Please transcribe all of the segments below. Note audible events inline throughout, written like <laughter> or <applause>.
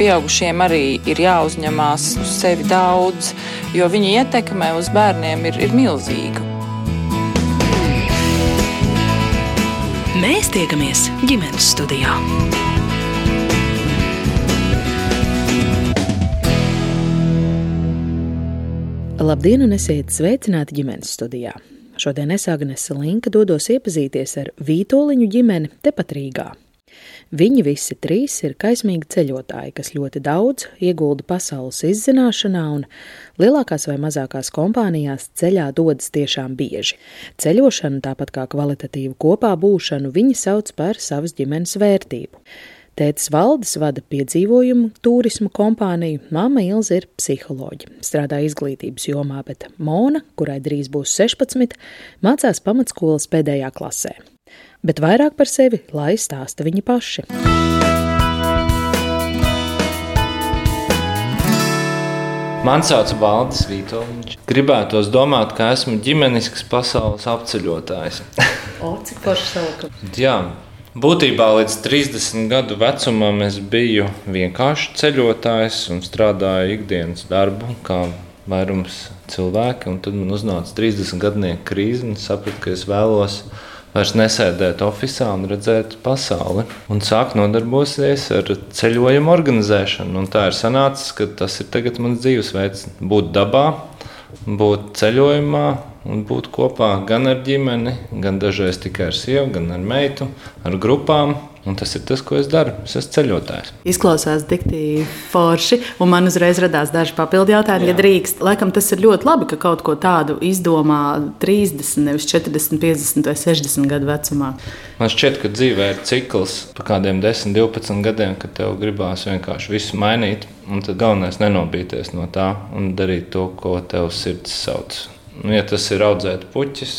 pieaugušiem arī ir jāuzņemās uz sevi daudz, jo viņa ietekme uz bērniem ir, ir milzīga. Mēs tiekamies ģimenes studijā. Labdien, un esiet sveicināti ģimenes studijā. Šodien es Agnese Linka dodos iepazīties ar Vītoliņu ģimeni tepat Rīgā. Viņi visi trīs ir kaismīgi ceļotāji, kas ļoti daudz iegulda pasaules izzināšanā un lielākās vai mazākās kompānijās ceļā dodas tiešām bieži. Ceļošanu, tāpat kā kvalitatīvu kopā būšanu, viņi sauc par savas ģimenes vērtību. Tētis Valdis vada piedzīvojumu turismu kompāniju, māma Ilze ir psiholoģe, strādā izglītības jomā, bet Mona, kurai drīz būs 16, mācās pamatskolas pēdējā klasē. Bet vairāk par sevi lai stāsta viņi paši. Mani sauc Valdis Vitoļņš. Gribētos domāt, ka esmu ģimenisks pasaules apceļotājs. o, cik forši sauka? Jā, Būtībā līdz 30 gadu vecumam es biju vienkārši ceļotājs un strādāju ikdienas darbu, kā vairums cilvēki. Tad man uznāca 30 gadu krīze un sapratu, ka es vēlos vairs nesēdēt oficiālā un redzēt pasauli. Un sākt nodarboties ar ceļojumu organizēšanu. Un tā ir sanācis, ka tas ir mans dzīvesveids - būt dabā, būt ceļojumā, un būt kopā gan ar ģimeni, gan dažreiz tikai ar sievu, gan ar meitu, ar grupām. Un tas ir tas, ko es daru. Es esmu ceļotājs. Izklausās tik forši, un man uzreiz radās daži papildu jautājumi, Jā. ja drīkst. Laikam tas ir ļoti labi, ka kaut ko tādu izdomā 30, nevis 40, 50 vai 60 gadu vecumā. Man šķiet, ka dzīvē ir cikls pa kādiem 10, 12 gadiem, kad tev gribās vienkārši visu mainīt. Un tad galvenais ir nenobīties no tā un darīt to, ko tev sirds sauc. Nu, ja tas ir audzēt puķis,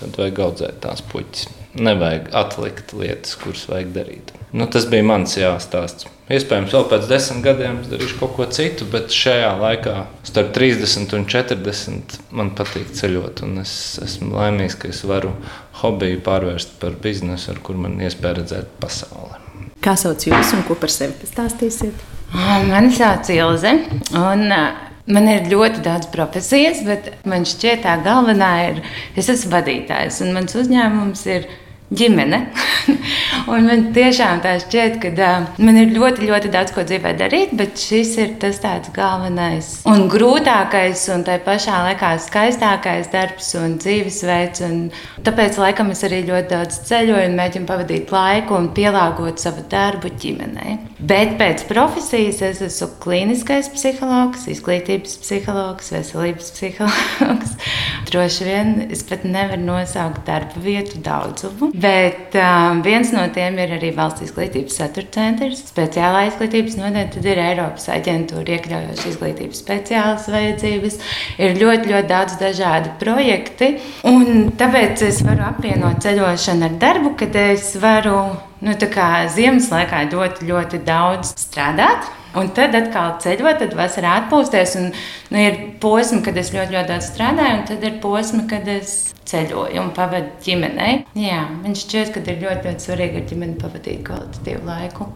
tad vajag audzēt tās puķis. Nevajag atlikt lietas, kuras vajag darīt. Nu, tas bija mans jāstāsts. Iespējams, vēl pēc desmit gadiem es darīšu kaut ko citu, bet šajā laikā, starp 30 un 40, man patīk ceļot. Es esmu laimīgs, ka es varu hobiju pārvērst par biznesu, ar kuru man iespēja redzēt pasauli. Kā sauc jūs un ko par sevi pastāstīsiet? Mani sauc Ilze. Un, Man ir ļoti daudz profesijas, bet man šķiet, tā galvenā ir, es esmu vadītājs un mans uzņēmums ir ģimene. <laughs> man tiešām tā šķiet, ka uh, man ir ļoti, ļoti daudz ko dzīvē darīt, bet šis ir tas tāds galvenais un grūtākais un tā pašā laikā skaistākais darbs un dzīvesveids. Un tāpēc laikam es arī ļoti daudz ceļoju un mēģinu pavadīt laiku un pielāgot savu darbu ģimenei. Bet pēc profesijas es esmu klīniskais psihologs, izglītības psihologs, veselības psihologs. <laughs> Droši vien es pat nevaru nosaukt darba vietu daudzumu. Bet um, viens no tiem ir arī valsts izglītības satura centrs. Speciālā izglītības nodaļa, tad ir Eiropas aģentūra, iekļaujoša izglītības speciālas vajadzības. Ir ļoti, ļoti daudz dažādu projektu. Tāpēc es varu apvienot ceļošanu ar darbu, kad es varu nu, ziemas laikā ļoti, ļoti daudz strādāt. Un tad atkal ceļot, tad vasarā atpūsties. Un, nu, ir posmi, kad es ļoti, ļoti daudz strādāju, un tad ir posmi, kad es ceļoju un pavadu ģimenei. Jā, man šķiet, ka ir ļoti, ļoti svarīgi ar ģimeni pavadīt kvalitatīvu laiku.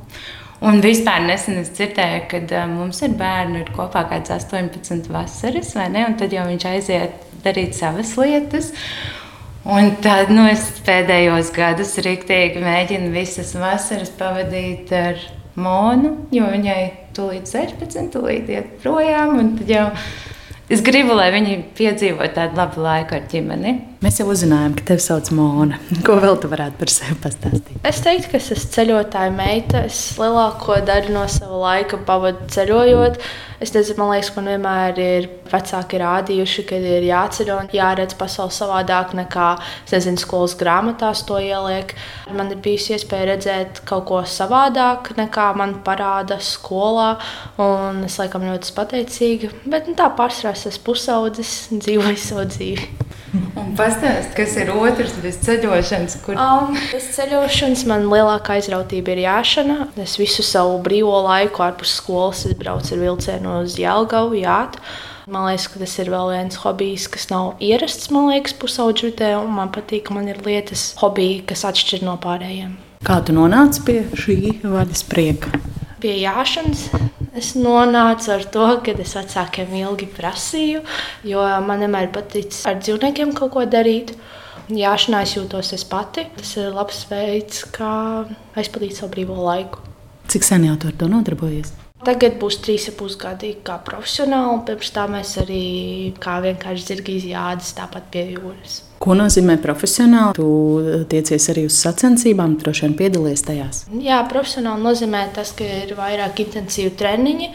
Un vispār nesen es dzirdēju, ka uh, mums ir bērni ir kopā kaut kāds 18 vasaras, vai ne? Un tad jau viņš aiziet darīt savas lietas. Un tad nu, es pēdējos gadus rīktīgi mēģinu visas vasaras pavadīt ar Monu, jo viņai tūlīt 16, tūlīt iet projām. Jau es gribu, lai viņi piedzīvo tādu labu laiku ar ģimeni. Mēs jau uzzinājām, ka tevi sauc Mona. <laughs> Ko vēl tu varētu par sevi pastāstīt? Es teiktu, ka es esmu ceļotāja meita. Es lielāko daļu no sava laika pavadu ceļojot. Es nezinu, man liekas, man vienmēr ir vecāki rādījuši, ka ir jāceļo un jāredz pasauli savādāk nekā nezinu, skolas grāmatās to ieliek. Man ir bijusi iespēja redzēt kaut ko savādāk nekā man parāda skolā. Es laikam ļoti pateicīga, bet nu, tā pārsvarā es esmu pusaudzis un dzīvoju savu dzīvi. Un pastāst, kas ir otrs bez ceļošanas? Kur... Um, bez ceļošanas man lielākā aizrautība ir jāšana. Es visu savu brīvo laiku ārpus skolas braucu ar vilcienu uz Jālgavu, Jātu. Man liekas, ka tas ir vēl viens hobijs, kas nav ierasts, man liekas, pusaudžutē. Man patīk, ka man ir lietas, hobiji, kas atšķir no pārējiem. Kā tu nonāci pie šī vaļas prieka? Pie jāšanas es nonācu ar to, ka es vecākiem ilgi prasīju, jo man vienmēr paticis ar dzīvniekiem kaut ko darīt. Jāšanā es jūtos es pati. Tas ir labs veids, kā aizpildīt savu brīvo laiku. Cik sen jau ar to nodarbojies? Tagad būs trīs ar pus gadi kā profesionāli, un pirms tam mēs arī kā vienkārši zirgi izjādas tāpat pie jūras. Ko nozīmē profesionāli? Tu tiecies arī uz sacensībām, droši vien piedalies tajās. Jā, profesionāli nozīmē tas, ka ir vairāk intensīvi treniņi.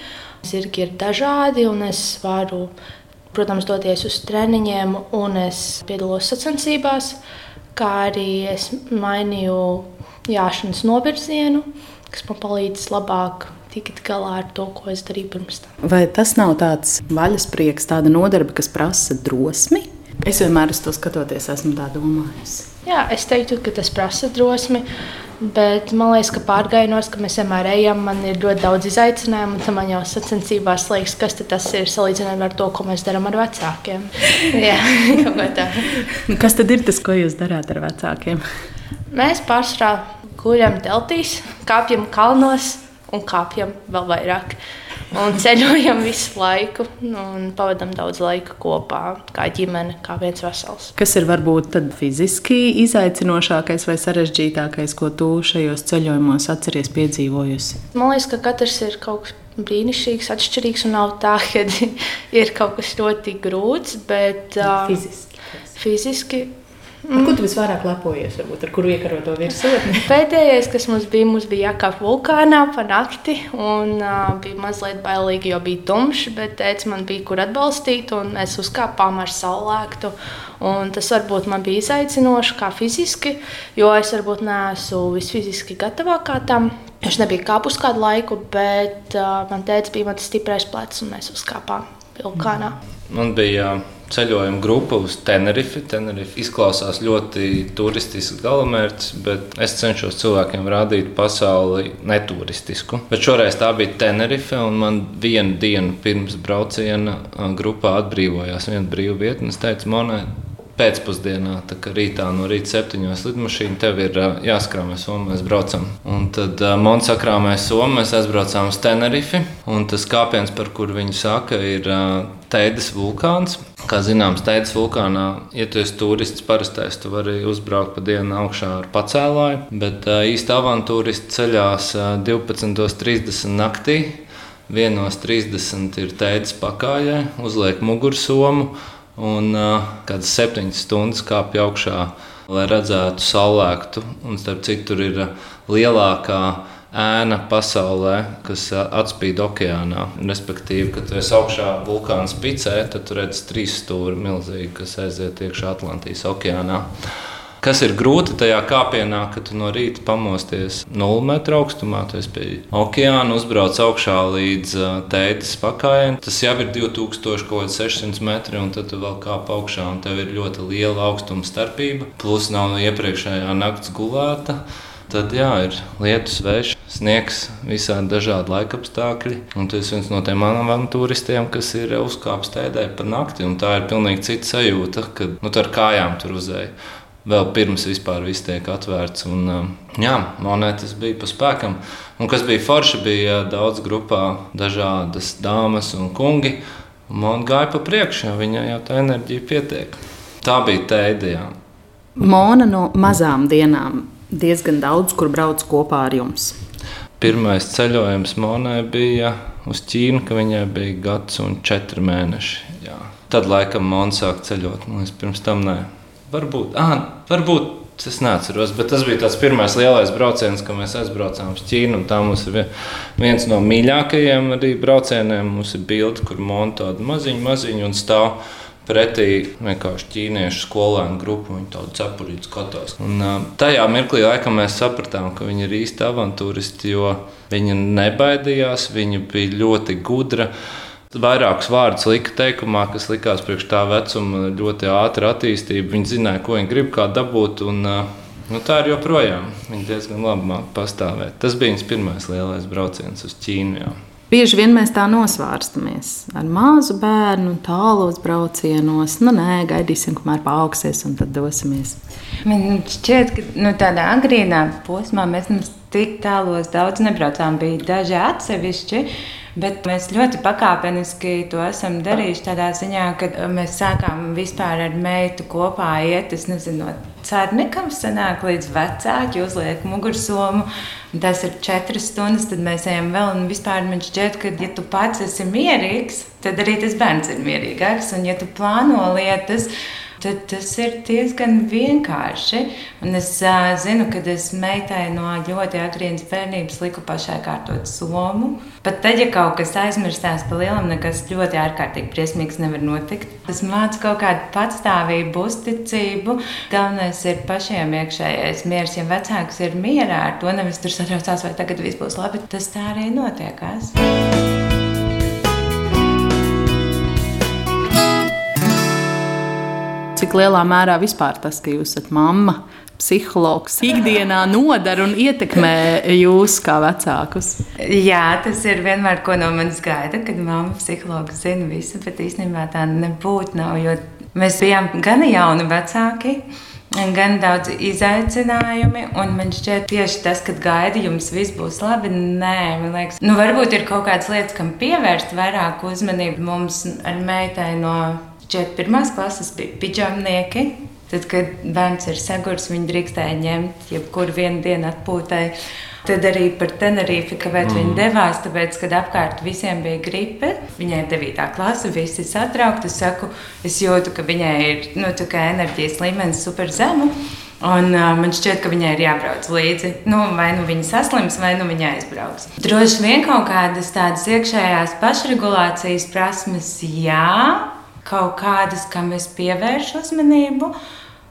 Zirgi ir dažādi, un es varu, protams, doties uz treniņiem, un es piedalos sacensībās, kā arī es mainīju jāšanas novirzienu, kas man palīdz labāk tikt galā ar to, ko es darīju pirms tam. Vai tas nav tāds vaļasprieks, tāda nodarbe, kas prasa drosmi? Es vienmēr uz to skatoties, esmu tā domājusi. Jā, es teiktu, ka tas prasa drosmi. Bet man liekas, ka pārgājienos, ka mēs vienmēr ejam, man ir ļoti daudz izaicinājumu. Tad man jau sacensībās liekas, kas tas ir salīdzinājumā ar to, ko mēs darām ar vecākiem. <laughs> Jā, <laughs> nu, kas tad ir tas, ko jūs darāt ar vecākiem? Mēs pārsvarā guļam teltīs, kāpjam kalnos un kāpjam vēl vairāk. Un ceļojam visu laiku un pavadām daudz laika kopā, kā ģimene, kā viens vesels. Kas ir varbūt fiziski izaicinošākais vai sarežģītākais, ko tu šajos ceļojumos atceries piedzīvojusi? Man liekas, ka katrs ir kaut kas brīnišķīgs, atšķirīgs un nav tā, ka <laughs> ir kaut kas ļoti grūts, bet uh, fiziski. fiziski Ar ko tu visvairāk lepojies? Varbūt, ar kuru iekaroto virsotni? <laughs> Pēdējais, kas mums bija, mums bija jākāp vulkānā pa nakti. Un, uh, bija mazliet bailīgi, jo bija tumšs, bet teica, man bija kur atbalstīt. Mēs uzkāpām ar saulēktu. Un tas varbūt man bija izaicinoši, kā fiziski, jo es varbūt neesmu visfiziski gatavākā tam. Es nebiju kāpus kādu laiku, bet uh, man teica, bija mans stiprais plecs, un mēs uzkāpām vulkānā. Man bija. Uh ceļojuma grupa uz Tenerife. Tenerife izklausās ļoti turistisks galamērķis, bet es cenšos cilvēkiem rādīt pasauli neturistisku. Bet šoreiz tā bija Tenerife, un man vienu dienu pirms brauciena grupā atbrīvojās viena brīva vieta. Es teicu, Monē, pēcpusdienā, tā kā rītā no rīta septiņos lidmašīna tev ir jāskrāmē somu, mēs braucam. Un tad uh, Monsa sakrāmē somu, mēs aizbraucām uz Tenerifi. Un tas kāpiens, par kuru viņi saka, ir Teidas vulkāns. Kā zināms, Teidas vulkānā, ja tu esi turists, parastais, tu vari uzbraukt pa dienu augšā ar pacēlāju, bet īsti avantūristi ceļās uh, 12.30 naktī. 1.30 ir teicis pakājai, uzliek mugursomu un uh, kādas septiņas stundas kāpj augšā, lai redzētu saulēktu. Un starp citu, tur ir lielākā ēna pasaulē, kas atspīd okeānā. Respektīvi, kad esi augšā vulkāna spicē, tad tu redz trīs stūri milzīgi, kas aiziet iekšā Atlantijas okeānā. Kas ir grūti tajā kāpienā, kad tu no rīta pamosties 0 metru augstumā, tu esi pie okeāna, uzbrauc augšā līdz tēdes pakājai. Tas jau ir 2600 metri, un tad tu vēl kāp augšā, un tev ir ļoti liela augstuma starpība. Plus nav iepriekšējā nakts gulēta. Tad jā, ir lietus, vējš, sniegs, visādi dažādi laikapstākļi. Un tas ir viens no tiem manām turistiem, kas ir uzkāpis tēdē pa nakti. Tā ir pilnīgi cita sajūta, kad nu, ar kājām tur uzēja vēl pirms vispār viss tiek atvērts. Un, um, jā, monētas bija pa spēkam. Un kas bija forši, bija daudz grupā dažādas dāmas un kungi. Man gāja pa priekšu, viņai jau tā enerģija pietiek. Tā bija tā ideja. Mona no mazām dienām diezgan daudz, kur brauc kopā ar jums. Pirmais ceļojums Monai bija uz Ķīnu, kad viņai bija gads un četri mēneši. Jā. Tad laikam Monai sāk ceļot. Man pirms tam nē. Varbūt, ah, varbūt es neatceros, bet tas bija tas pirmais lielais brauciens, kad mēs aizbraucām uz Ķīnu. Tā mums ir viens no mīļākajiem arī braucieniem. Mums ir bilde, kur monta tāda maziņa, maziņa un stāv pretī vienkārši ķīniešu skolēnu grupu. Viņi tādu cepurītu skatās. Un, tajā mirklī laikam mēs sapratām, ka viņi ir īsti avantūristi, jo viņi nebaidījās, viņi bija ļoti gudri. Vairākus vārdus lika teikumā, kas likās priekš tā vecuma ļoti ātri attīstība. Viņi zināja, ko viņi grib, kā dabūt. Un, nu, tā ir joprojām. Viņi diezgan labi māca pastāvēt. Tas bija viņas pirmais lielais brauciens uz Ķīnu. Jā. Bieži vien mēs tā nosvārstamies ar mazu bērnu, tālos braucienos. Nu, nē, gaidīsim, kamēr paaugsies, un tad dosimies. Man šķiet, ka nu, tādā agrīnā posmā mēs tik tālos daudz nebraucām, bija daži atsevišķi. Bet mēs ļoti pakāpeniski to esam darījuši tādā ziņā, ka mēs sākām vispār ar meitu kopā iet, es nezinu, no cērnikam sanāk līdz vecāki, uzliek mugursomu. Tas ir četras stundas, tad mēs ejam vēl. Un vispār man šķiet, ka, ja tu pats esi mierīgs, tad arī tas bērns ir mierīgāks. Un, ja tu plāno lietas, tad tas ir diezgan vienkārši. Un es uh, zinu, ka es meitai no ļoti agrīnas bērnības liku pašai kārtot somu. Pat tad, ja kaut kas aizmirstās pa lielam, nekas ļoti ārkārtīgi briesmīgs nevar notikt. Tas māca kaut kādu patstāvību, uzticību. Galvenais ir pašiem iekšējais miers. Ja vecāks ir mierā ar to, nevis tur satraucās, vai tagad viss būs labi, tas tā arī notiekās. Cik lielā mērā vispār tas, ka jūs esat mamma, psihologs, ikdienā nodara un ietekmē jūs kā vecākus? Jā, tas ir vienmēr ko no manis gaida, kad mamma psihologs zina visu, bet īstenībā tā nebūtu nav, jo mēs bijām gan jauni vecāki. Gan daudz izaicinājumu, un man šķiet, tieši tas, ka gaida jums viss būs labi. Nē, man liekas, nu, varbūt ir kaut kādas lietas, kam pievērst vairāk uzmanību. Mums ar meitai no šķiet, pirmās klases bija pidžamnieki. Tad, kad bērns ir sagurs, viņi drīkstēja ņemt jebkuru vienu dienu atpūtai. Tad arī par Tenerife, kāpēc mm. viņi devās, tāpēc, kad apkārt visiem bija gripe, viņai ir 9. klase, visi ir satraukti. Es saku, es jūtu, ka viņai ir nu, enerģijas līmenis super zemu. Un, uh, man šķiet, ka viņai ir jābrauc līdzi. Nu, vai nu viņa saslims, vai nu viņa aizbrauks. Droši vien kaut kādas tādas iekšējās pašregulācijas prasmes, jā, kaut kādas, kam es pievēršu uzmanību.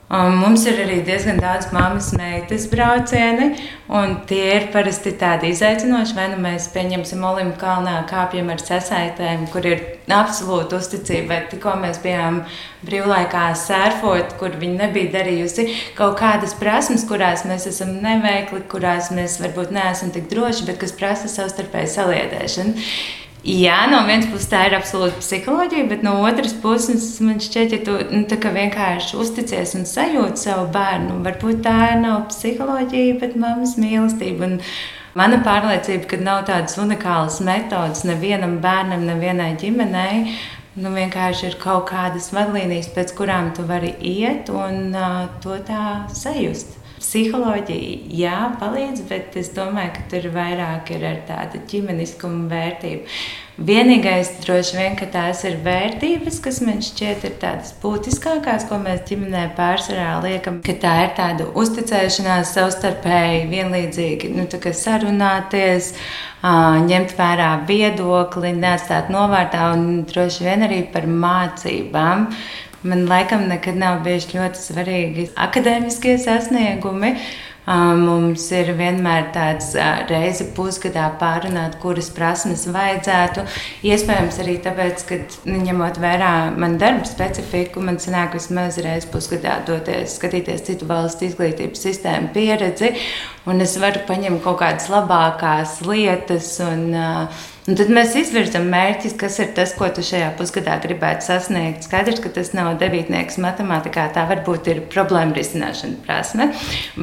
Um, mums ir arī diezgan daudz mammas meitas braucieni, un tie ir parasti tādi izaicinoši. Vai nu mēs pieņemsim Olimpu kalnā, kāpjam ar sasaitēm, kur ir absolūta uzticība, vai tikko mēs bijām brīvlaikā sērfot, kur viņi nebija darījusi kaut kādas prasmes, kurās mēs esam neveikli, kurās mēs varbūt neesam tik droši, bet kas prasa savstarpēju saliedēšanu. Jā, no vienas puses tā ir absolūta psiholoģija, bet no otras puses man šķiet, ja tu nu, vienkārši uzticies un sajūti savu bērnu, varbūt tā nav psiholoģija, bet mammas mīlestība. Un mana pārliecība, ka nav tādas unikālas metodas nevienam bērnam, nevienai ģimenei. Nu, vienkārši ir kaut kādas vadlīnijas, pēc kurām tu vari iet un uh, to tā sajust. Psiholoģija, jā, palīdz, bet es domāju, ka tur vairāk ir ar tādu ģimeniskumu vērtību. Vienīgais droši vien, ka tās ir vērtības, kas man šķiet ir tādas būtiskākās, ko mēs ģimenē pārsvarā liekam, ka tā ir tāda uzticēšanās savstarpēji, vienlīdzīgi nu, sarunāties, ņemt vērā viedokli, neatstāt novārtā un droši vien arī par mācībām. Man laikam nekad nav bijuši ļoti svarīgi akadēmiskie sasniegumi. Mums ir vienmēr tāds reize pusgadā pārunāt, kuras prasmes vajadzētu. Iespējams, arī tāpēc, ka nu, ņemot vērā manu darbu specifiku, man sanāk vismaz reizi pusgadā doties, skatīties citu valstu izglītības sistēmu pieredzi, un es varu paņemt kaut kādas labākās lietas. Un, uh, Un tad mēs izvirzām mērķus, kas ir tas, ko tu šajā pusgadā gribētu sasniegt. Skaidrs, ka tas nav devītnieks matemātikā, tā varbūt ir problēma risināšana prasme,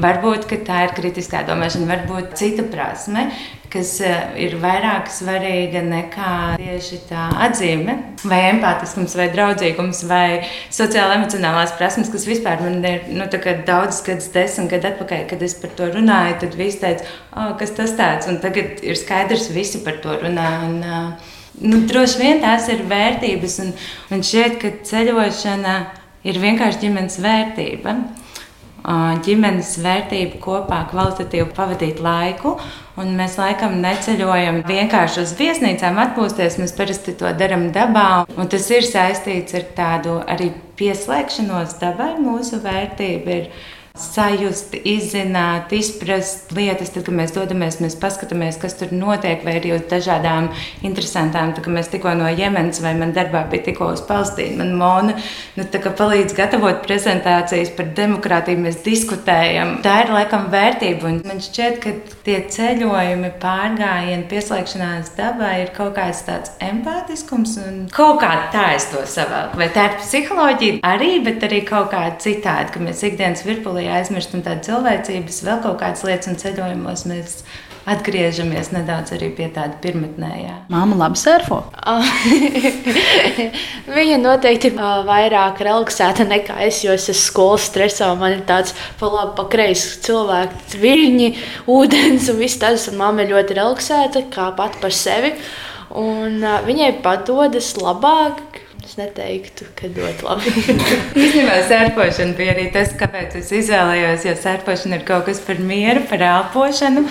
varbūt tā ir kritiskā domāšana, varbūt cita prasme, kas eh, ir vairāk svarīga nekā tieši tā atzīme, vai empātiskums, vai draudzīgums, vai sociāla emocionālās prasmes, kas vispār man ir nu, daudz gadus, desmit gadu atpakaļ, kad es par to runāju, tad viss teica, oh, kas tas tāds, un tagad ir skaidrs, visi par to runā. Un, uh, Nu, droši vien tās ir vērtības, un man šķiet, ka ceļošana ir vienkārši ģimenes vērtība ģimenes vērtību kopā, kvalitatīvi pavadīt laiku. Un mēs laikam neceļojam vienkārši uz viesnīcām, atpūsties. Mēs parasti to darām dabā. Un tas ir saistīts ar tādu arī pieslēgšanos dabai. Mūsu vērtība ir sajust, izzināt, izprast lietas. Tad, kad mēs dodamies, mēs paskatāmies, kas tur notiek, vai arī uz dažādām interesantām. Tad, kad mēs tikko no Jemenas vai man darbā bija tikko uz Palestīnu, man Mona nu, palīdz gatavot prezentācijas par demokrātiju, mēs diskutējam. Tā ir laikam vērtība. Un man šķiet, ka tie ceļojumi, pārgājieni, pieslēgšanās dabai ir kaut kāds tāds empātiskums un kaut kā tā es to savēlu. Vai tā ir psiholoģija arī, bet arī kaut kā citādi, ka mēs ikdienas virpulī balī aizmirstam tādu cilvēcības, vēl kaut kādas lietas un ceļojumos mēs atgriežamies nedaudz arī pie tāda pirmotnējā. Māma labi surfo. <laughs> Viņa noteikti ir uh, vairāk relaksēta nekā es, jo es esmu skolas stresā. Man ir tāds pa labi, pa kreisi cilvēks, viļņi, ūdens un viss tas. Un mamma ir ļoti relaksēta, kā pat par sevi. Un uh, viņai padodas labāk. Es neteiktu, ka ļoti labi. <laughs> Īstenībā sērpošana bija arī tas, kāpēc es izvēlējos. Jo sērpošana ir kaut kas par mieru, par elpošanu.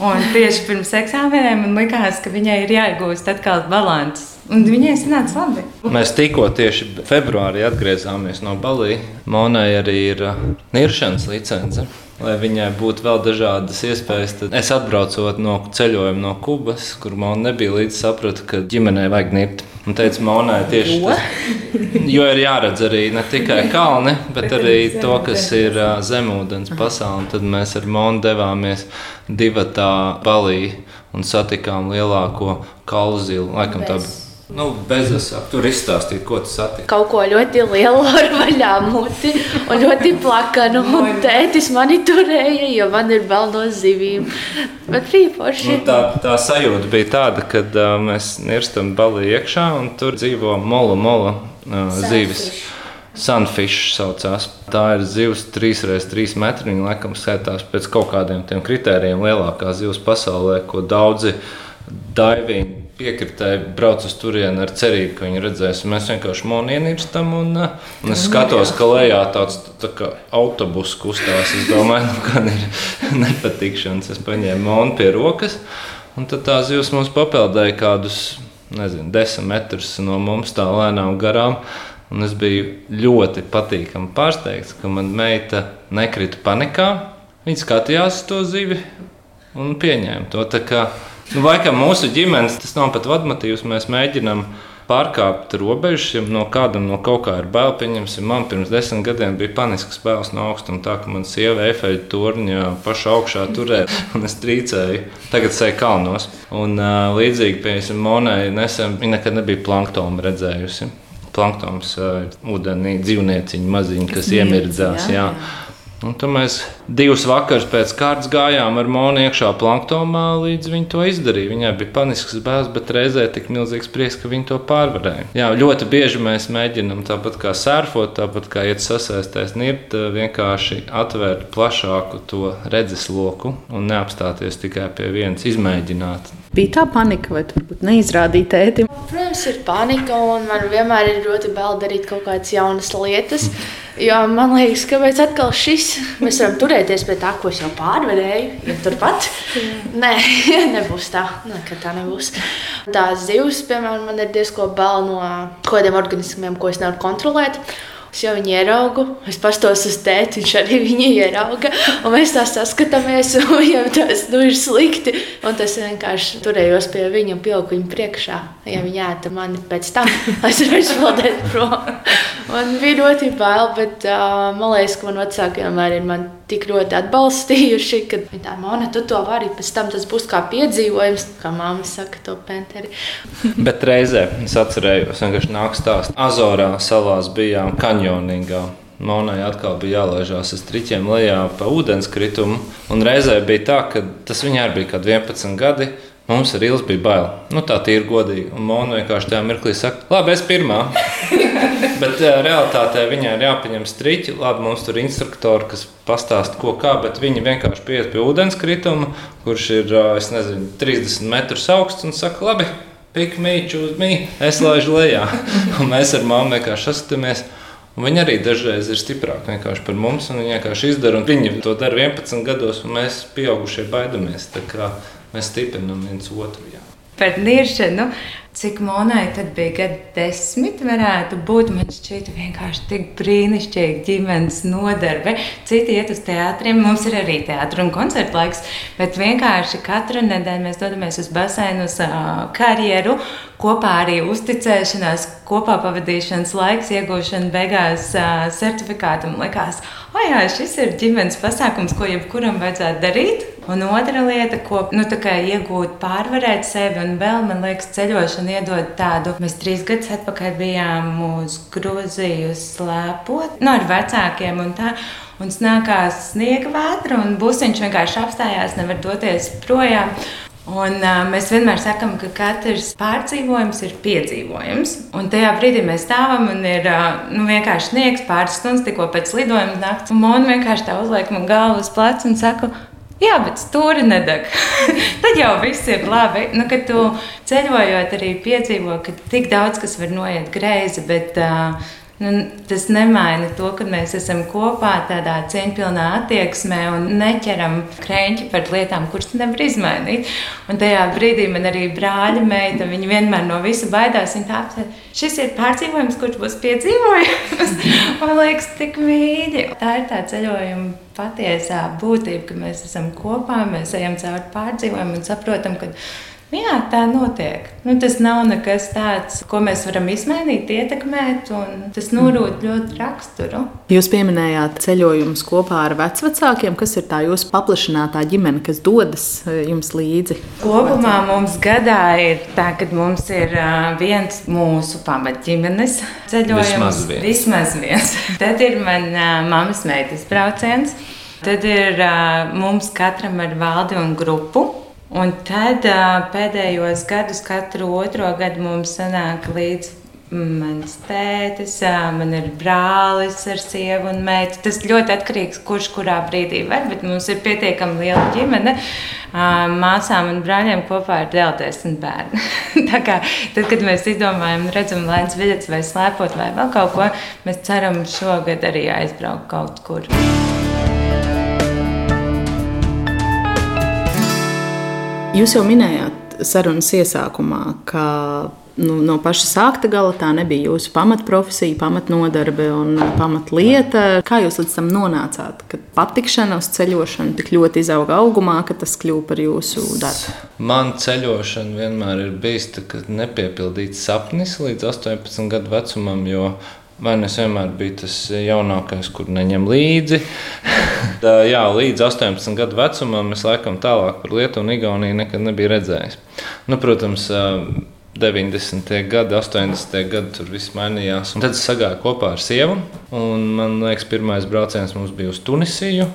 Un tieši pirms eksāmeniem man likās, ka viņai ir jāiegūst atkal līdzsvars. Un viņai sanāca labi. Mēs tikko tieši februārī atgriezāmies no Balijas. Monai arī ir uh, niršanas licence. Lai viņai būtu vēl dažādas iespējas, tad es atbraucot no ceļojuma no Kubas, kur man nebija līdzi, sapratu, ka ģimenei vajag nirt. Un teicu, Monai tieši tas, jo ir jāredz arī ne tikai kalni, bet arī to, kas ir uh, zemūdens pasaule. Tad mēs ar Monu devāmies divatā Balī un satikām lielāko kalzilu. Laikam tā bija. Nu, bezasāk. Tur izstāstīt, ko tu satiki. Kaut ko ļoti lielu ar vaļā muti un ļoti plakanu. Un tētis mani turēja, jo man ir vēl no zivīm. Bet rīpoši. Nu, tā, tā sajūta bija tāda, ka uh, mēs nirstam balī iekšā un tur dzīvo mola, mola uh, zivis. Sunfish saucās. Tā ir zivs 3x3 metri. Viņa laikam skaitās pēc kaut kādiem tiem kritērijiem lielākā zivs pasaulē, ko daudzi daivīgi piekritēji brauc uz turieni ar cerību, ka viņi redzēs. Mēs vienkārši monienirstam un, uh, un es skatos, ka lejā tāds tā kā autobus kustās. Es domāju, nu, ka ir <laughs> nepatikšanas. Es paņēmu monu pie rokas un tad tā zivs mums papeldēja kādus, nezinu, desmit metrus no mums tā lēnām garām. Un es biju ļoti patīkami pārsteigts, ka mana meita nekrita panikā. Viņa skatījās to zivi un pieņēma to. Nu, laikam mūsu ģimenes tas nav pat vadmotīvs. Mēs mēģinām pārkāpt robežas, ja no kādam no kaut kā ir bail. Pieņemsim, man pirms desmit gadiem bija panisks bailes no augstuma, tā ka man sieva efeļu torņa pašā augšā turēja <laughs> un es trīcēju. Tagad sēž kalnos. Un uh, līdzīgi, piemēram, Monai nesen viņa nekad nebija planktonu redzējusi planktons, uh, ūdenī dzīvnieciņi maziņi, kas iemirdzās. Jā, jā. Un tad mēs divus vakarus pēc kārtas gājām ar Monu iekšā planktonā, līdz viņa to izdarīja. Viņai bija panisks bērs, bet reizē tik milzīgs prieks, ka viņa to pārvarēja. Jā, ļoti bieži mēs mēģinām tāpat kā sērfot, tāpat kā iet sasaistēs, nirt, vienkārši atvērt plašāku to redzesloku un neapstāties tikai pie vienas, izmēģināt. Bija tā panika, vai tu varbūt neizrādīji tētim? Protams, ir panika, un man vienmēr ir ļoti bail darīt kaut kādas jaunas lietas. Jo man liekas, kāpēc atkal šis? Mēs varam turēties pie tā, ko es jau pārvarēju. Ja turpat. Nē, <laughs> nebūs tā. Nekad tā nebūs. Tās zivs, piemēram, man ir diezgan bail no kaut kādiem organismiem, ko es nevaru kontrolēt. Es jau viņu ieraugu, es pastos uz tēti, viņš arī viņu ierauga. Un mēs tā saskatāmies, <laughs> un viņam tas nu, ir slikti. Un tas vienkārši turējos pie viņa un pilku viņu priekšā. Ja viņi ēta mani pēc tam, es varēšu peldēt prom. Man bija ļoti bail, bet uh, man liekas, ka man vecāki vienmēr ir man tik ļoti atbalstījuši, ka viņi tā māna, tu to vari, pēc tam tas būs kā piedzīvojums, kā māma saka to penteri. <laughs> Bet reizē es atcerējos, vienkārši nāk stāst. Azorā salās bijām kanjoningā. Monai atkal bija jālaižās uz triķiem lejā pa ūdenskritumu. Un reizē bija tā, ka tas viņai bija kaut 11 gadi. Mums ar Ilzi bija bail. Nu, tā ir godīgi. Un Mona vienkārši tajā mirklī saka, labi, es pirmā. <laughs> bet uh, realitātē viņai ir jāpaņem striķi. Labi, mums tur ir instruktori, kas pastāsta, ko kā, bet viņi vienkārši pieiet pie ūdenskrituma, kurš ir uh, nezinu, 30 metrus augsts un saka, labi, pikmīču uz mī, es laižu lejā. <laughs> un mēs ar mammu vienkārši saskatāmies. Un viņi arī dažreiz ir stiprāki par mums, un viņi vienkārši izdara. Viņi to dara 11 gados, un mēs, pieaugušie, baidamies. Mēs stiprinām viens otru. Jā. Par niršanu, cik monai tad bija gadi desmit, varētu būt. Man šķiet, vienkārši tik brīnišķīgi ģimenes nodarbe. Citi iet uz teātriem, mums ir arī teātris un koncerta laiks, bet vienkārši katru nedēļu mēs dodamies uz baseinu, uz uh, karjeru, kopā arī uzticēšanās, kopā pavadīšanas laiks, iegūšana, beigās uh, certifikātam likās, oh, jā, šis ir ģimenes pasākums, ko jebkuram vajadzētu darīt. Un otra lieta, ko nu, iegūt, pārvarēt sevi, un vēl man liekas, ceļošana iedod tādu. Mēs trīs gadus atpakaļ bijām uz Grūziju slēpot nu, ar vecākiem un tā. Un snākās sniega vētra, un būsiņš vienkārši apstājās, nevar doties projām. Un, uh, mēs vienmēr sakām, ka katrs pārdzīvojums ir piedzīvojums. Un tajā brīdī mēs stāvam un ir uh, nu, vienkārši sniegs pāris stundas tikko pēc lidojuma naktas. Un Mona vienkārši tā uzliek man galvu uz pleca un saka, Jā, bet stūri nedeg. <laughs> Tad jau viss ir labi. Nu, kad tu ceļojot, arī piedzīvo, ka tik daudz kas var noiet greizi. Bet, uh, Nu, tas nemaina to, ka mēs esam kopā tādā cieņpilnā attieksmē un neķeram krēķi par lietām, kuras nevar izmainīt. Un tajā brīdī man arī brāļa meita, viņa vienmēr no visa baidās. Viņa tāpēc, šis ir pārdzīvojums, kurš būs piedzīvojums. <laughs> man liekas, tik mīļi. Tā ir tā ceļojuma patiesā būtība, ka mēs esam kopā, mēs ejam cauri pārdzīvojumam un saprotam, ka Nu jā, tā notiek. Nu, tas nav nekas tāds, ko mēs varam izmainīt, ietekmēt, un tas norūda ļoti raksturu. Jūs pieminējāt ceļojumus kopā ar vecākiem. Kas ir tā jūsu paplašinātā ģimene, kas dodas eh, jums līdzi? Kopumā mums gadā ir tā, ka mums ir viens mūsu pamatģimenes ceļojums. Vismaz viens. Vismaz viens. <laughs> Tad ir mana mammas meitas brauciens. Tad ir uh, mums katram ar valdi un grupu. Un tad pēdējos gadus, katru otro gadu mums sanāk līdzi mans tētis, man ir brālis ar sievu un meitu. Tas ļoti atkarīgs kurš kurā brīdī var, bet mums ir pietiekami liela ģimene. Māsām un brāļiem kopā ir vēl desmit bērni. <laughs> Tā kā tad, kad mēs izdomājam, redzam, lēns biļets vai slēpot vai vēl kaut ko, mēs ceram šogad arī aizbraukt kaut kur. Jūs jau minējāt sarunas iesākumā, ka nu, no paša sākta gala tā nebija jūsu pamatprofesija, pamatnodarbe un pamatlieta. Kā jūs līdz tam nonācāt, ka patikšana uz ceļošanu tik ļoti izauga augumā, ka tas kļuva par jūsu darbu? Man ceļošana vienmēr ir bijis nepiepildīts sapnis līdz 18 gadu vecumam, jo Es vienmēr biju tas jaunākais, kur neņem līdzi. <laughs> Jā, līdz 18 gadu vecumam es laikam tālāk par Lietuvu un Igauniju nekad nebiju redzējis. Nu, protams, 90. gadi, 80. gadi tur viss mainījās. Un tad es sagāju kopā ar sievu. Man liekas, pirmais brauciens mums bija uz Tunisiju.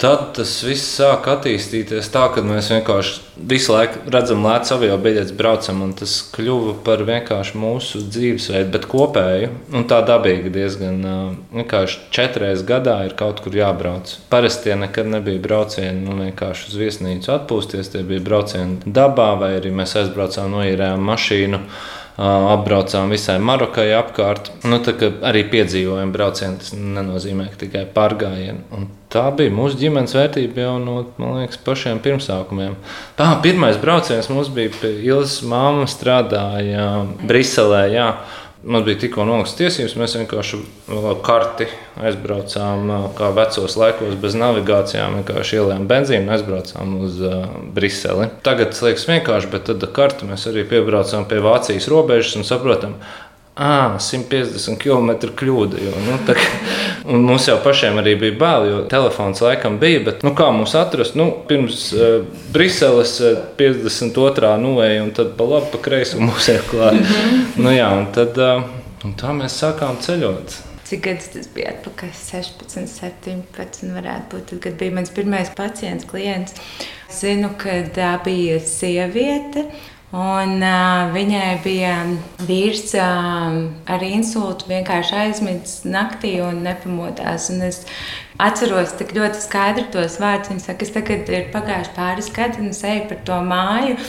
Tad tas viss sāk attīstīties tā, ka mēs vienkārši visu laiku redzam, lēcam avio biļetes, braucam, un tas kļuva par vienkārši mūsu dzīvesveidu, bet kopēju un tā dabīgi diezgan. Vienkārši četras gadā ir kaut kur jābrauc. Parasti tie nekad nebija braucieni, nu vienkārši uz viesnīcu atpūsties, tie bija braucieni dabā, vai arī mēs aizbraucām, noīrējām mašīnu apbraucām visai Marokai apkārt. Nu, arī piedzīvojām braucienu. Tas nenozīmē tikai pārgājienu. Tā bija mūsu ģimenes vērtība jau no liekas, pašiem pirmsākumiem. Tā, pirmais brauciens mums bija pie Ilzas māmas, strādāja Briselē. Jā. Mums bija tikko nolasīts tiesības, mēs vienkārši karti aizbraucām, kā vecos laikos, bez navigācijām. Vienkārši ielējām benzīnu un aizbraucām uz uh, Briseli. Tagad tas liekas vienkārši, bet tad ar karti mēs arī piebraucām pie Vācijas robežas un saprotam, Ah, 150 km kļūda. Jo, nu, tā, mums jau pašiem arī bija bail, jo telefons laikam bija. Bet, nu, kā mums atrast? Nu, pirms uh, Briseles uh, 52. nulēja, un tad pa labi, pa kreisi mums ir klāta. -hmm. nu, jā, un tad uh, un tā mēs sākām ceļot. Cik gadus tas bija atpakaļ? 16, 17. varētu būt. Tad, kad bija mans pirmais pacients, klients. Zinu, ka tā bija sieviete. Un, uh, viņai bija vīrs uh, ar insultu, vienkārši aizmidzis naktī un nepamodās. Un es atceros tik ļoti skaidri tos vārdus. Viņa saka, es tagad ir pagājuši pāris gadi un es eju par to māju.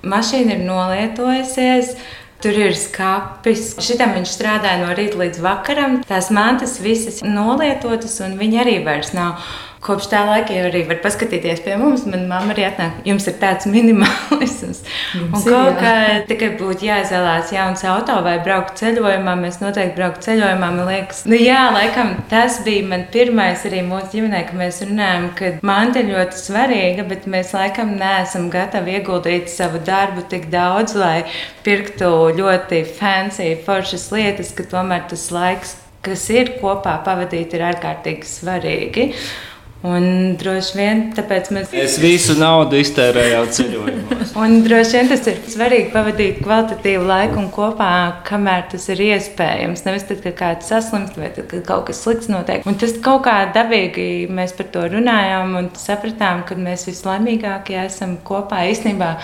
Mašīna ir nolietojusies. Tur ir skāpis. Šitam viņš strādāja no rīta līdz vakaram. Tās mantas visas nolietotas, un viņa arī vairs nav. Kopš tā laika jau arī var paskatīties pie mums. Manā mamma arī atnāk, jums ir tāds minimalisms. Un kaut kā tikai būtu jāizvēlās jauns auto vai braukt ceļojumā. Mēs noteikti braukt ceļojumā. Man liekas, nu jā, laikam tas bija man pirmais arī mūsu ģimenē, ka mēs runājam, ka manta ir ļoti svarīga, bet mēs laikam neesam gatavi ieguldīt savu darbu tik daudz, lai pirktu ļoti fancy, foršas lietas, ka tomēr tas laiks, kas ir kopā pavadīt, ir ārkārtīgi svarīgi. Un droši vien tāpēc mēs. Es visu naudu iztērēju ceļojumos. un droši vien tas ir svarīgi pavadīt kvalitatīvu laiku un kopā, kamēr tas ir iespējams. Nevis tad, kad kāds saslimst vai tad, kad kaut kas slikts notiek. Un tas kaut kā dabīgi mēs par to runājām un sapratām, ka mēs vislaimīgākie esam kopā īstenībā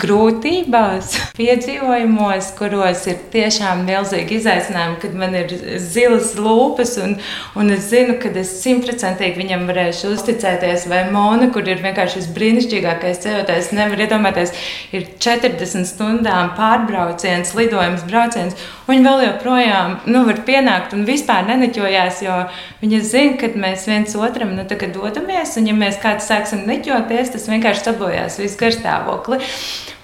grūtībās, <laughs> piedzīvojumos, kuros ir tiešām milzīgi izaicinājumi, kad man ir zilas lūpas un, un es zinu, ka es simtprocentīgi viņam varēšu uzticēties, vai Mona, kur ir vienkārši šis brīnišķīgākais ceļotājs, nevar iedomāties, ir 40 stundām pārbrauciens, lidojums, brauciens. Viņi vēl joprojām nu, var pienākt un vispār neneķojās, jo viņi zina, ka mēs viens otram nu, dodamies, un ja mēs kāds sāksim neķoties, tas vienkārši sabojās visu garstāvokli.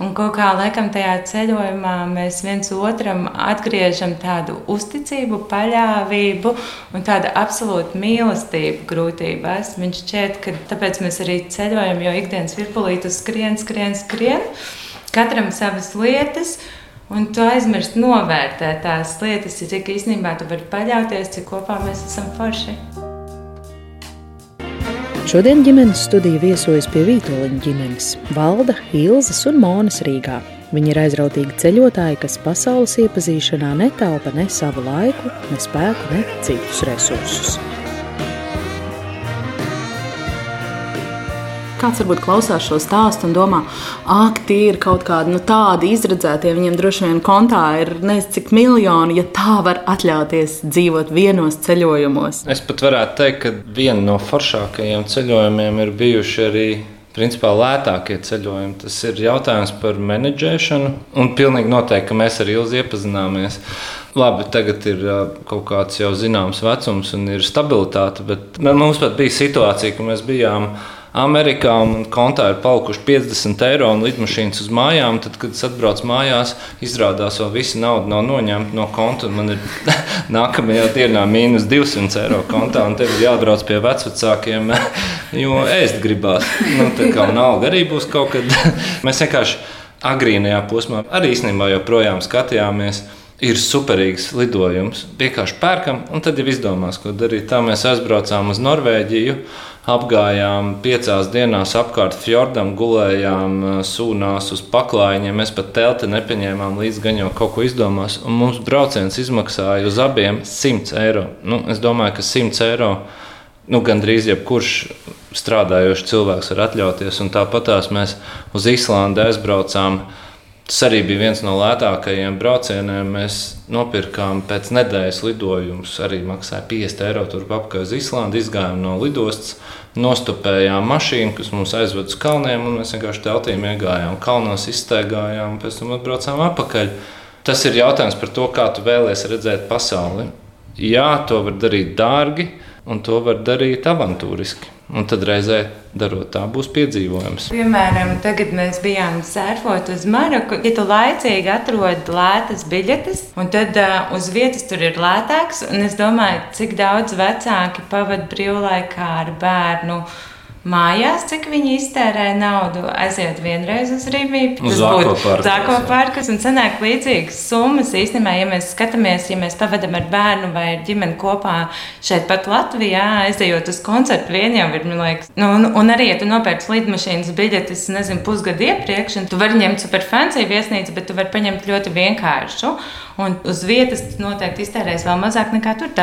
Un kaut kā laikam tajā ceļojumā mēs viens otram atgriežam tādu uzticību, paļāvību un tādu absolūtu mīlestību grūtībās. Viņš šķiet, ka tāpēc mēs arī ceļojam, jo ikdienas virpulīte skrien, skrien, skrien. Katram savas lietas. Un tu aizmirsti novērtēt tās lietas, cik īstenībā tu vari paļauties, cik kopā mēs esam forši. Šodien ģimenes studija viesojas pie Vītoliņa ģimenes - Valda, Ilzas un Monas Rīgā. Viņi ir aizrautīgi ceļotāji, kas pasaules iepazīšanā netaupa ne savu laiku, ne spēku, ne citus resursus. Kāds varbūt klausās šo stāstu un domā, ak, tie ir kaut kādi nu, tādi izredzētie, viņiem droši vien kontā ir nezinu cik miljoni, ja tā var atļauties dzīvot vienos ceļojumos. Es pat varētu teikt, ka viena no foršākajiem ceļojumiem ir bijuši arī principā lētākie ceļojumi. Tas ir jautājums par menedžēšanu. Un pilnīgi noteikti, ka mēs ar Ilzi iepazināmies. Labi, tagad ir kaut kāds jau zināms vecums un ir stabilitāte, bet mums pat bija situācija, ka mēs bijām Amerikā un kontā ir palikuši 50 eiro un lidmašīnas uz mājām. Tad, kad es atbraucu mājās, izrādās, ka visa nauda nav noņemta no konta. Man ir <laughs> nākamajā dienā mīnus 200 eiro kontā, un tev ir jābrauc pie vecākiem, <laughs> jo ēst gribās. Nu, tā kā nauda arī būs kaut kad. <laughs> Mēs vienkārši agrīnajā posmā arī īstenībā joprojām skatījāmies ir superīgs lidojums. Vienkārši pērkam, un tad jau izdomās, ko darīt. Tā mēs aizbraucām uz Norvēģiju apgājām piecās dienās apkārt fjordam, gulējām uh, sūnās uz paklājiņiem. Mēs pat telti nepaņēmām līdzi, gan jau kaut ko izdomās. Un mums brauciens izmaksāja uz abiem 100 eiro. Nu, es domāju, ka 100 eiro nu, gandrīz jebkurš strādājošs cilvēks var atļauties. Un tāpatās mēs uz Islandi aizbraucām. Tas arī bija viens no lētākajiem braucieniem. Mēs nopirkām pēc nedēļas lidojumus, arī maksāja 50 eiro turp apkārt uz Islandi. Izgājām no lidostas, nostupējām mašīnu, kas mūs aizved uz kalniem, un mēs vienkārši teltīm iegājām kalnos, izstaigājām, un pēc tam atbraucām atpakaļ. Tas ir jautājums par to, kā tu vēlēsies redzēt pasauli. Jā, to var darīt dārgi, un to var darīt avantūriski. Un tad reizē darot tā, būs piedzīvojums. Piemēram, tagad mēs bijām sērfot uz Maroku. Ja tu laicīgi atrod lētas biļetes, un tad uh, uz vietas tur ir lētāks, un es domāju, cik daudz vecāki pavadīja brīvlaikā ar bērnu mājās, cik viņi iztērē naudu, aiziet vienreiz uz Rībību. Uz Zāko parkas un sanāk līdzīgas summas. Īstenībā, ja mēs skatāmies, ja mēs pavadam ar bērnu vai ar ģimeni kopā šeit pat Latvijā, aizejot uz koncertu, vien jau ir, man liekas, nu, un, un arī, ja tu nopērci lidmašīnas biļetes, nezinu, pusgadu iepriekš, un tu vari ņemt super fancy viesnīcu, bet tu vari paņemt ļoti vienkāršu, un uz vietas noteikti iztērēs vēl mazāk nekā tur.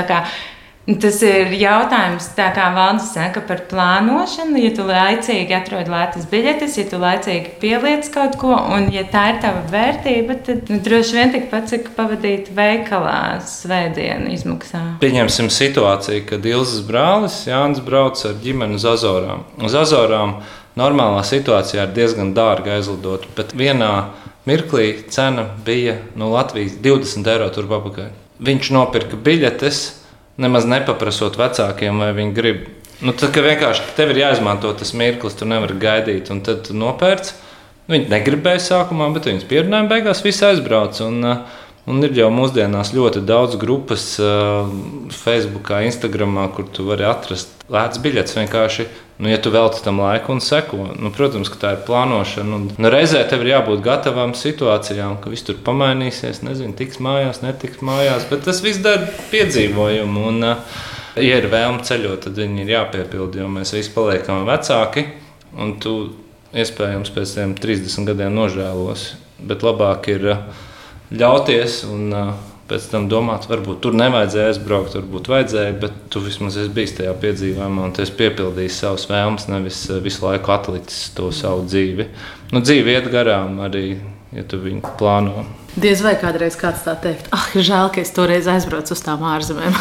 Tas ir jautājums, kā Valdis saka, par plānošanu. Ja tu laicīgi atrod lētas biļetes, ja tu laicīgi pieliec kaut ko, un ja tā ir tava vērtība, tad nu, droši vien tikpat, cik pavadīt veikalā svētdienu izmaksā. Pieņemsim situāciju, kad Ilzas brālis Jānis brauc ar ģimeni uz Azorām. Uz Azorām normālā situācijā ir diezgan dārgi aizlidot, bet vienā mirklī cena bija no Latvijas 20 eiro turp apakaļ. Viņš nopirka biļetes nemaz nepaprasot vecākiem, vai viņi grib Nu, tad, vienkārši tev ir jāizmanto tas mirklis, tu nevari gaidīt, un tad tu nopērci. Viņi negribēja sākumā, bet viņas pierunājuma beigās viss aizbrauca. Un, uh, Un ir jau mūsdienās ļoti daudz grupas, uh, Facebook, Instagram, kur tu vari atrast lētas biļetes. Vienkārši, nu, ja tu veltīji tam laiku un seko, nu, protams, ka tā ir plānošana. Un, nu, reizē tev ir jābūt gatavam situācijām, ka viss tur pamainīsies. Nezinu, tiks mājās, netiks mājās, bet tas viss dara piedzīvojumu. Un, uh, ja ir vēlme ceļot, tad viņi ir jāpiepilda, jo mēs visi paliekam vecāki. Un tu iespējams pēc tam 30 gadiem nožēlos. Bet labāk ir uh, ļauties un uh, pēc tam domāt, varbūt tur nevajadzēja aizbraukt, varbūt vajadzēja, bet tu vismaz esi bijis tajā piedzīvojumā un es piepildīju savus vēlmes, nevis visu laiku atlicis to savu dzīvi. Nu, dzīve iet garām arī, ja tu viņu plāno. Diez vai kādreiz kāds tā teikt, ah, žēl, ka es toreiz aizbraucu uz tām ārzemēm.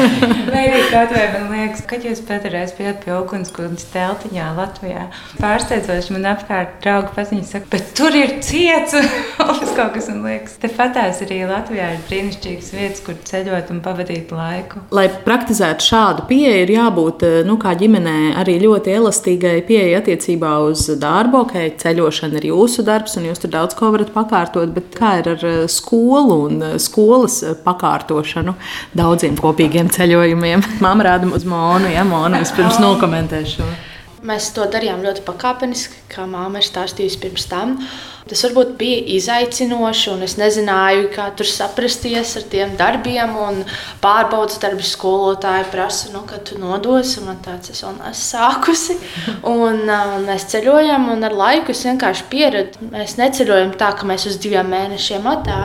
<laughs> vai arī vai man liekas, kad jūs pēdējais bijat pie Okunskundas teltiņā Latvijā. Pārsteidzoši man apkārt draugi paziņas saka, bet tur ir ciets. <laughs> Tas kaut kas man liekas. Te patās arī Latvijā ir brīnišķīgas vietas, kur ceļot un pavadīt laiku. Lai praktizētu šādu pieeju, ir jābūt, nu, kā ģimenē, arī ļoti elastīgai pieeja attiecībā uz darbu. Ok, ceļošana ir jūsu darbs un jūs tur daudz ko varat pakārtot, bet kā ir ar eh, skolu un eh, skolas eh, pakārtošanu daudziem kopīgiem ceļojumiem. Māma rāda uz Monu, ja Mona vispirms nokomentēšu. Mēs to darījām ļoti pakāpeniski, kā māma ir stāstījusi pirms tam. Tas varbūt bija izaicinoši, un es nezināju, kā tur saprasties ar tiem darbiem. Pārbaudas darbi skolotāji prasa, nu, kad tu nodosi. Man tāds es vēl neesmu sākusi. Un, un mēs ceļojam, un ar laiku es vienkārši pieradu. Mēs neceļojam tā, ka mēs uz diviem mēnešiem atdā.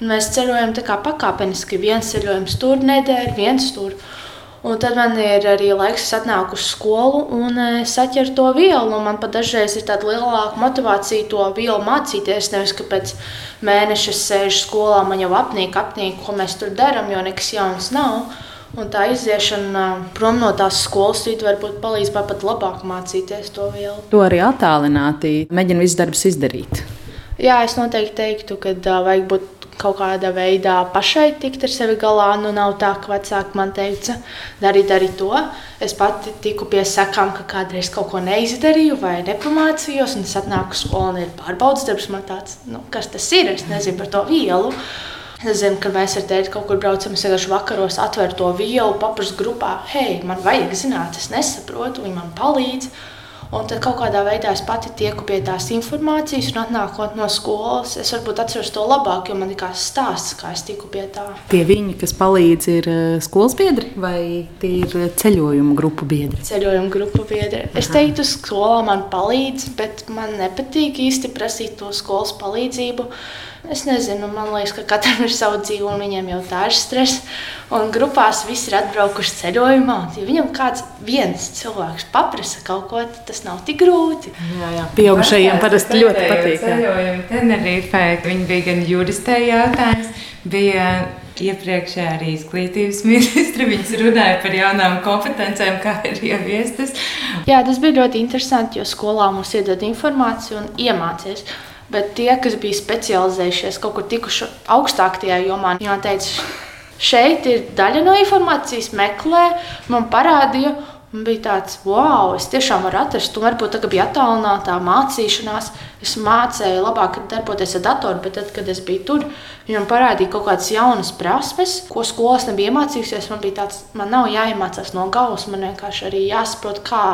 Mēs ceļojam tā kā pakāpeniski. Viens ceļojums tur nedēļa, viens tur. Un tad man ir arī laiks, kad atnāku uz skolu un e, saķeru to vielu. Man pat dažreiz ir tāda lielāka motivācija to vielu mācīties. Nevis, ka pēc mēneša sēžu skolā, man jau apnīk, apnīk, ko mēs tur darām, jo nekas jauns nav. Un tā iziešana prom no tās skolas rīta varbūt palīdz pat labāk mācīties to vielu. To arī attālināti mēģina visu darbus izdarīt. Jā, es noteikti teiktu, ka uh, vajag būt kaut kādā veidā pašai tikt ar sevi galā. Nu, nav tā, ka vecāki man teica, dari, dari to. Es pati tiku pie sakām, ka kādreiz kaut ko neizdarīju vai nepamācījos, un es atnāku uz skolu un ir pārbaudas darbs. Man tāds, nu, kas tas ir? Es nezinu par to vielu. Es zinu, ka mēs ar tēti kaut kur braucam, es vienkārši vakaros atveru to vielu, paprasu grupā, hei, man vajag zināt, es nesaprotu, viņi man palīdz. Un tad kaut kādā veidā es pati tieku pie tās informācijas, un atnākot no skolas, es varbūt atceros to labāk, jo man ir kāds stāsts, kā es tiku pie tā. Tie viņi, kas palīdz, ir eh, skolas biedri vai tie ir ceļojumu grupu biedri? Ceļojumu grupu biedri. Aha. Es teiktu, skolā man palīdz, bet man nepatīk īsti prasīt to skolas palīdzību. Es nezinu, man liekas, ka katram ir sava dzīve, un viņiem jau tā ir stress. Un grupās visi ir atbraukuši ceļojumā. Ja viņam kāds viens cilvēks paprasa kaut ko, tas nav tik grūti. Jā, jā. Pieaugušajiem parasti ļoti patīk. Ceļojumi Tenerifē, viņi bija gan juristē jautājums, bija iepriekšējā arī izglītības <laughs> ministra. Viņas runāja par jaunām kompetencijām, kā ir ieviestas. Jā, tas bija ļoti interesanti, jo skolā mums iedod informāciju un iemācīties. Bet tie, kas bija specializējušies kaut kur tikuši augstāk tajā jomā, jau teica, šeit ir daļa no informācijas, meklē, man parādīja. Man bija tāds, wow, es tiešām varu atrast, un varbūt tā bija attālinātā mācīšanās. Es mācīju labāk darboties ar datoru, bet tad, kad es biju tur, viņam parādīja kaut kādas jaunas prasmes, ko skolas nebija iemācījusies. Man bija tāds, man nav jāiemācās no galvas, man vienkārši arī jāsaprot, kā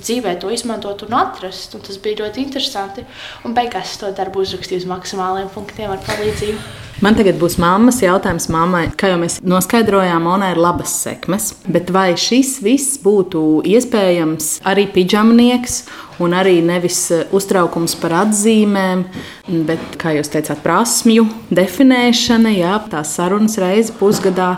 dzīvē to izmantot un atrast. Un tas bija ļoti interesanti. Un beigās es to darbu uzrakstīju uz maksimāliem punktiem ar palīdzību. Man tagad būs mammas jautājums mammai. Kā jau mēs noskaidrojām, Monē ir labas sekmes, bet vai šis viss būtu iespējams arī pidžamnieks un arī nevis eh, uztraukums par atzīmēm, bet, kā jūs teicāt, prasmju definēšana, jā, tās sarunas reizi pusgadā,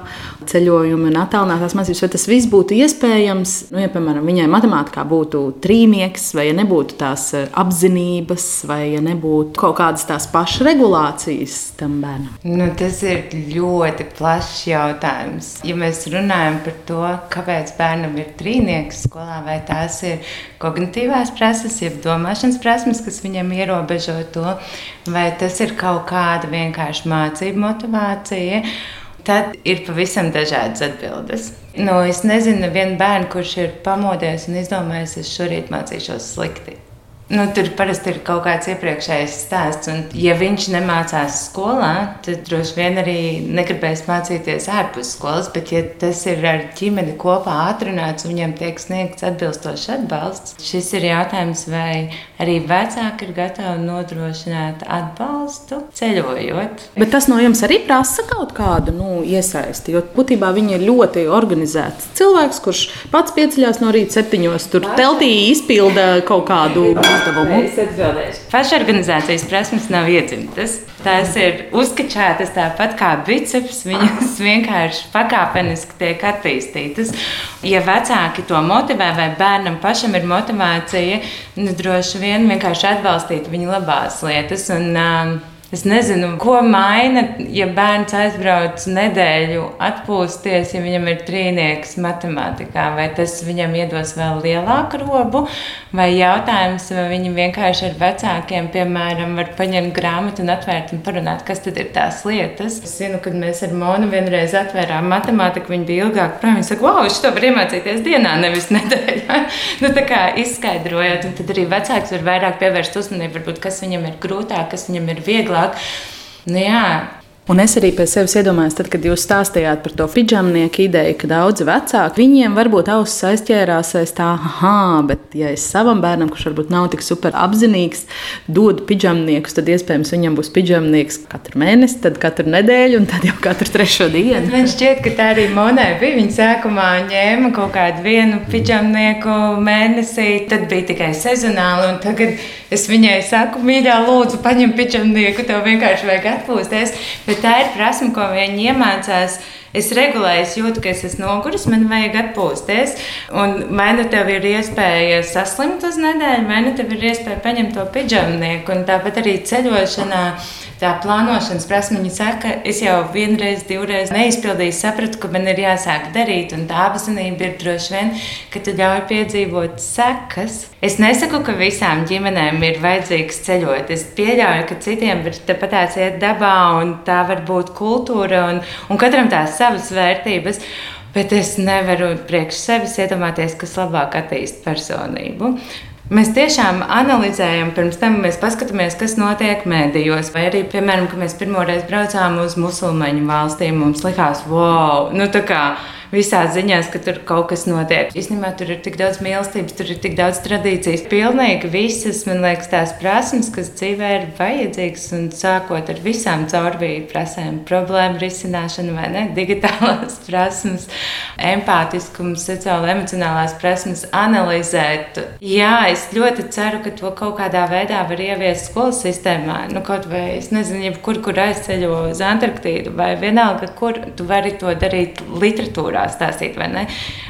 ceļojumi un attālinātās mācības, vai tas viss būtu iespējams, nu, ja, piemēram, viņai matemātikā būtu trīnieks, vai ja nebūtu tās eh, apzinības, vai ja nebūtu kaut kādas tās pašregulācijas tam bērnam? Nu, tas ir ļoti plašs jautājums. Ja mēs runājam par to, kāpēc bērnam ir trīnieks skolā, vai tās ir kognitīvās prasības, prasmes, jeb domāšanas prasmes, kas viņam ierobežo to, vai tas ir kaut kāda vienkārši mācību motivācija. Tad ir pavisam dažādas atbildes. Nu, es nezinu, nevienu bērnu, kurš ir pamodies un izdomājis, es šorīt mācīšos slikti. Nu, tur parasti ir kaut kāds iepriekšējs stāsts. Un, ja viņš nemācās skolā, tad droši vien arī negribēs mācīties ārpus skolas. Bet, ja tas ir ar ģimeni kopā atrunāts un viņam tiek sniegts atbilstošs atbalsts, šis ir jautājums, vai arī vecāki ir gatavi nodrošināt atbalstu ceļojot. Bet tas no jums arī prasa kaut kādu nu, iesaisti. Jo būtībā viņi ir ļoti organizēts cilvēks, kurš pats pieceļās no rīta septiņos, tur teltī izpilda kaut kādu uzdevumu? Es atbildēšu. Pašorganizācijas prasmes nav iedzimtas. Tās ir uzkačētas tāpat kā biceps. Viņas <laughs> vienkārši pakāpeniski tiek attīstītas. Ja vecāki to motivē, vai bērnam pašam ir motivācija, nu, droši vien vienkārši atbalstīt viņa labās lietas. Un, um, Es nezinu, ko maina, ja bērns aizbrauc nedēļu atpūsties, ja viņam ir trīnieks matemātikā. Vai tas viņam iedos vēl lielāku robu, vai jautājums, vai viņi vienkārši ar vecākiem, piemēram, var paņemt grāmatu un atvērt un parunāt, kas tad ir tās lietas. Es zinu, kad mēs ar Monu vienreiz atvērām matemātiku, viņa bija ilgāk prom. Viņa saka, wow, es to varu iemācīties dienā, nevis <laughs> nedēļā. nu, tā kā izskaidrojot, un tad arī vecāks var vairāk pievērst uzmanību, varbūt, kas viņam ir grūtāk, kas viņam ir vieglāk vieglāk. Nu, jā, Un es arī pie sevis iedomājos, tad, kad jūs stāstījāt par to pidžamnieku ideju, ka daudzi vecāki viņiem varbūt ausis aizķērās aiz tā, ah, bet ja es savam bērnam, kurš varbūt nav tik super apzinīgs, dodu pidžamniekus, tad iespējams viņam būs pidžamnieks katru mēnesi, tad katru nedēļu un tad jau katru trešo dienu. Bet man šķiet, ka tā arī Monē bija. Viņa sākumā ņēma kaut kādu vienu pidžamnieku mēnesī, tad bija tikai sezonāli, tagad es viņai saku, mīļā, lūdzu, paņem pidžamnieku, tev vienkārši vajag atpūsties. Bet bet tā ir prasme, ko viņi iemācās. Es regulēju, es jūtu, ka es esmu noguris, man vajag atpūsties. Un vai nu tev ir iespēja saslimt uz nedēļu, vai nu tev ir iespēja paņemt to pidžamnieku. Un tāpat arī ceļošanā tā plānošanas prasme. Viņa saka, es jau vienreiz, divreiz neizpildīju, sapratu, ka man ir jāsāk darīt. Un tā apziņība ir droši vien, ka tu ļauj piedzīvot sekas. Es nesaku, ka visām ģimenēm ir vajadzīgs ceļot. Es pieļauju, ka citiem ir tāpat iet dabā, un tā var būt kultūra, un, un katram tās savas vērtības. Bet es nevaru priekš sevis iedomāties, kas labāk attīstītu personību. Mēs tiešām analizējam, pirms tam mēs paskatāmies, kas notiek mēdījos. Vai arī, piemēram, kad mēs pirmoreiz braucām uz musulmaņu valstīm, mums likās, wow, nu tā kā visās ziņās, ka tur kaut kas notiek. Īstenībā tur ir tik daudz mīlestības, tur ir tik daudz tradīcijas. Pilnīgi visas, man liekas, tās prasmes, kas dzīvē ir vajadzīgas, un sākot ar visām caurvīju prasēm, problēmu risināšanu vai ne, digitālās <laughs> prasmes, empātiskums, sociāla emocionālās prasmes, analizēt. Jā, es ļoti ceru, ka to kaut kādā veidā var ieviest skolas sistēmā. Nu, kaut vai es nezinu, kur, kur aizceļo uz Antarktīdu vai vienalga, kur tu vari to darīt literatūrā literatūrā stāstīt, vai ne?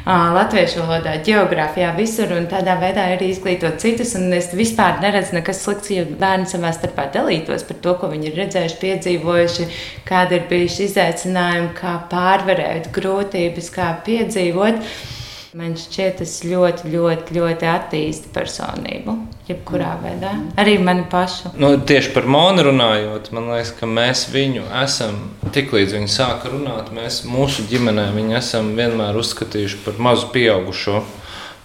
Latviešu valodā, geogrāfijā, visur un tādā veidā arī izglītot citus. Es vispār neredzu nekas slikts, ja bērni savā starpā dalītos par to, ko viņi ir redzējuši, piedzīvojuši, kādi ir bijuši izaicinājumi, kā pārvarēt grūtības, kā piedzīvot. Man šķiet, tas ļoti, ļoti, ļoti attīsta personību. Jebkurā veidā. Arī mani pašu. Nu, tieši par Monu runājot, man liekas, ka mēs viņu esam, tiklīdz viņa sāka runāt, mēs mūsu ģimenē viņu esam vienmēr uzskatījuši par mazu pieaugušo